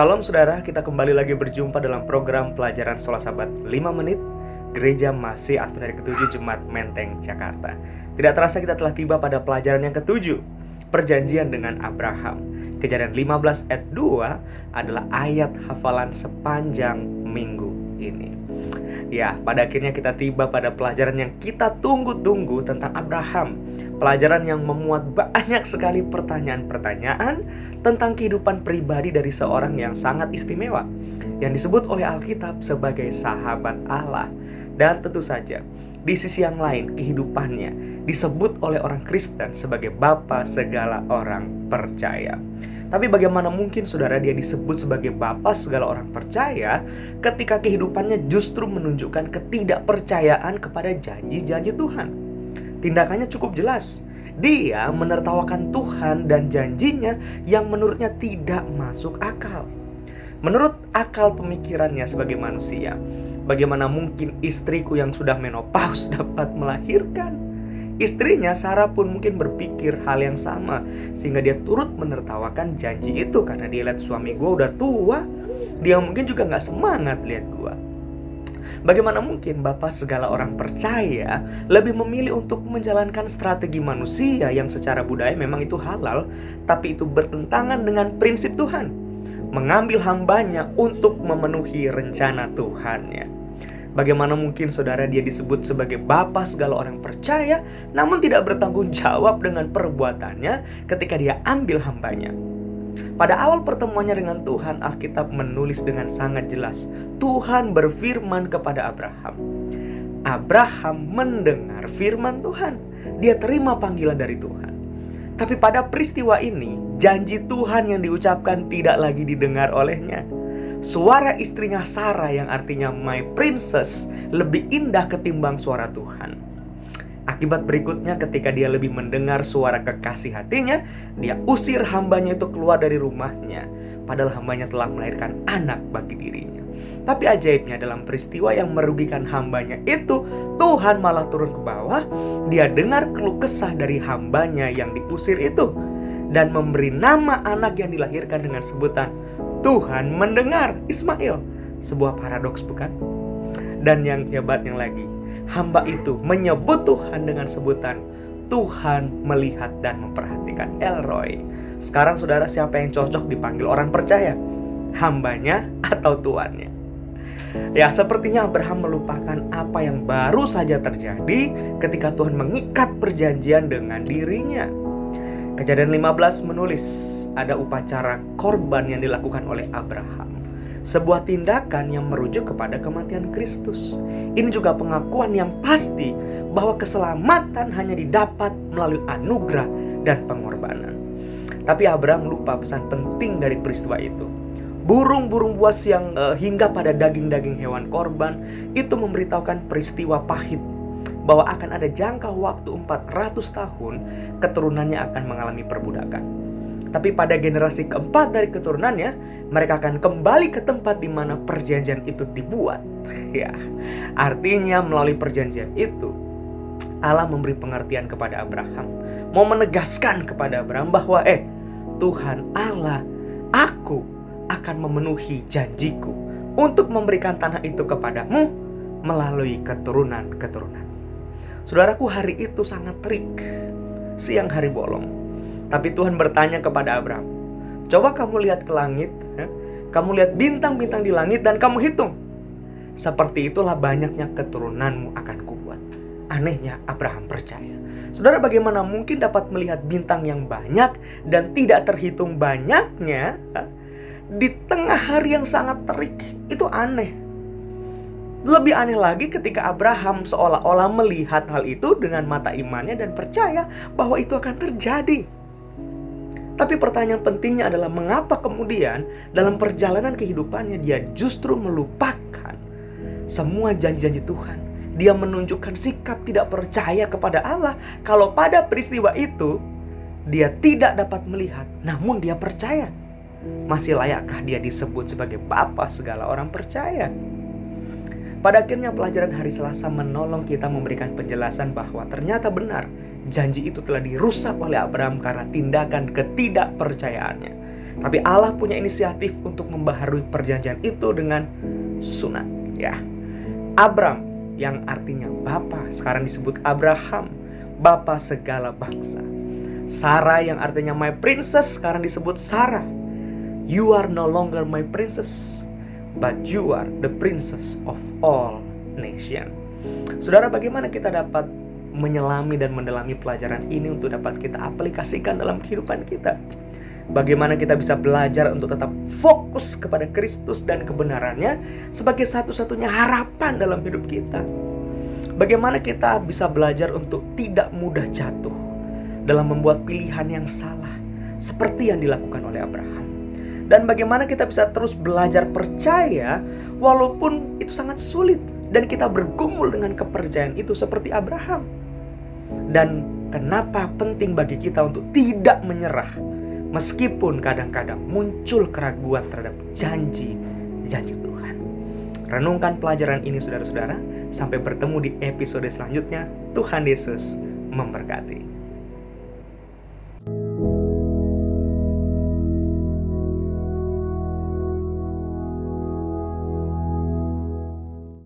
Shalom saudara, kita kembali lagi berjumpa dalam program pelajaran Sholat Sabat 5 menit. Gereja masih Advent hari ketujuh Jemaat Menteng, Jakarta. Tidak terasa kita telah tiba pada pelajaran yang ketujuh Perjanjian dengan Abraham. Kejadian 15 ayat 2 adalah ayat hafalan sepanjang minggu ini Ya, pada akhirnya kita tiba pada pelajaran yang kita tunggu-tunggu tentang Abraham Pelajaran yang memuat banyak sekali pertanyaan-pertanyaan tentang kehidupan pribadi dari seorang yang sangat istimewa yang disebut oleh Alkitab sebagai sahabat Allah. Dan tentu saja, di sisi yang lain kehidupannya disebut oleh orang Kristen sebagai bapa segala orang percaya. Tapi bagaimana mungkin saudara dia disebut sebagai bapa segala orang percaya ketika kehidupannya justru menunjukkan ketidakpercayaan kepada janji-janji Tuhan? Tindakannya cukup jelas. Dia menertawakan Tuhan dan janjinya yang menurutnya tidak masuk akal. Menurut akal pemikirannya sebagai manusia, bagaimana mungkin istriku yang sudah menopause dapat melahirkan? Istrinya Sarah pun mungkin berpikir hal yang sama sehingga dia turut menertawakan janji itu karena dia lihat suami gue udah tua, dia mungkin juga nggak semangat lihat gue. Bagaimana mungkin Bapak segala orang percaya lebih memilih untuk menjalankan strategi manusia yang secara budaya memang itu halal, tapi itu bertentangan dengan prinsip Tuhan. Mengambil hambanya untuk memenuhi rencana Tuhannya. Bagaimana mungkin saudara dia disebut sebagai bapak segala orang percaya, namun tidak bertanggung jawab dengan perbuatannya ketika dia ambil hambanya? Pada awal pertemuannya dengan Tuhan, Alkitab menulis dengan sangat jelas, Tuhan berfirman kepada Abraham. Abraham mendengar firman Tuhan. Dia terima panggilan dari Tuhan. Tapi pada peristiwa ini, janji Tuhan yang diucapkan tidak lagi didengar olehnya. Suara istrinya Sarah yang artinya my princess lebih indah ketimbang suara Tuhan. Akibat berikutnya ketika dia lebih mendengar suara kekasih hatinya, dia usir hambanya itu keluar dari rumahnya. Padahal hambanya telah melahirkan anak bagi dirinya. Tapi ajaibnya dalam peristiwa yang merugikan hambanya itu, Tuhan malah turun ke bawah. Dia dengar keluh kesah dari hambanya yang diusir itu. Dan memberi nama anak yang dilahirkan dengan sebutan Tuhan mendengar Ismail. Sebuah paradoks bukan? Dan yang hebatnya lagi, hamba itu menyebut Tuhan dengan sebutan Tuhan melihat dan memperhatikan Elroy. Sekarang saudara siapa yang cocok dipanggil orang percaya? Hambanya atau tuannya? Ya, sepertinya Abraham melupakan apa yang baru saja terjadi ketika Tuhan mengikat perjanjian dengan dirinya. Kejadian 15 menulis ada upacara korban yang dilakukan oleh Abraham sebuah tindakan yang merujuk kepada kematian Kristus. Ini juga pengakuan yang pasti bahwa keselamatan hanya didapat melalui anugerah dan pengorbanan. Tapi Abraham lupa pesan penting dari peristiwa itu. Burung-burung buas yang uh, hingga pada daging-daging hewan korban itu memberitahukan peristiwa pahit bahwa akan ada jangka waktu 400 tahun keturunannya akan mengalami perbudakan. Tapi pada generasi keempat dari keturunannya, mereka akan kembali ke tempat di mana perjanjian itu dibuat. Ya, artinya melalui perjanjian itu, Allah memberi pengertian kepada Abraham, mau menegaskan kepada Abraham bahwa eh Tuhan Allah, aku akan memenuhi janjiku untuk memberikan tanah itu kepadamu melalui keturunan-keturunan. Saudaraku, hari itu sangat terik. Siang hari bolong tapi Tuhan bertanya kepada Abraham, "Coba kamu lihat ke langit, ya? kamu lihat bintang-bintang di langit dan kamu hitung. Seperti itulah banyaknya keturunanmu akan kubuat." Anehnya Abraham percaya. Saudara bagaimana mungkin dapat melihat bintang yang banyak dan tidak terhitung banyaknya ya? di tengah hari yang sangat terik? Itu aneh. Lebih aneh lagi ketika Abraham seolah-olah melihat hal itu dengan mata imannya dan percaya bahwa itu akan terjadi. Tapi pertanyaan pentingnya adalah mengapa kemudian dalam perjalanan kehidupannya dia justru melupakan semua janji-janji Tuhan. Dia menunjukkan sikap tidak percaya kepada Allah kalau pada peristiwa itu dia tidak dapat melihat namun dia percaya. Masih layakkah dia disebut sebagai bapa segala orang percaya? Pada akhirnya pelajaran hari Selasa menolong kita memberikan penjelasan bahwa ternyata benar janji itu telah dirusak oleh Abraham karena tindakan ketidakpercayaannya. Tapi Allah punya inisiatif untuk membaharui perjanjian itu dengan sunat, ya. Abram yang artinya bapa sekarang disebut Abraham, bapa segala bangsa. Sarah yang artinya my princess sekarang disebut Sarah. You are no longer my princess, but you are the princess of all nation. Saudara, bagaimana kita dapat menyelami dan mendalami pelajaran ini untuk dapat kita aplikasikan dalam kehidupan kita? Bagaimana kita bisa belajar untuk tetap fokus kepada Kristus dan kebenarannya sebagai satu-satunya harapan dalam hidup kita? Bagaimana kita bisa belajar untuk tidak mudah jatuh dalam membuat pilihan yang salah seperti yang dilakukan oleh Abraham? Dan bagaimana kita bisa terus belajar percaya walaupun itu sangat sulit dan kita bergumul dengan kepercayaan itu seperti Abraham? Dan kenapa penting bagi kita untuk tidak menyerah Meskipun kadang-kadang muncul keraguan terhadap janji-janji Tuhan. Renungkan pelajaran ini saudara-saudara. Sampai bertemu di episode selanjutnya. Tuhan Yesus memberkati.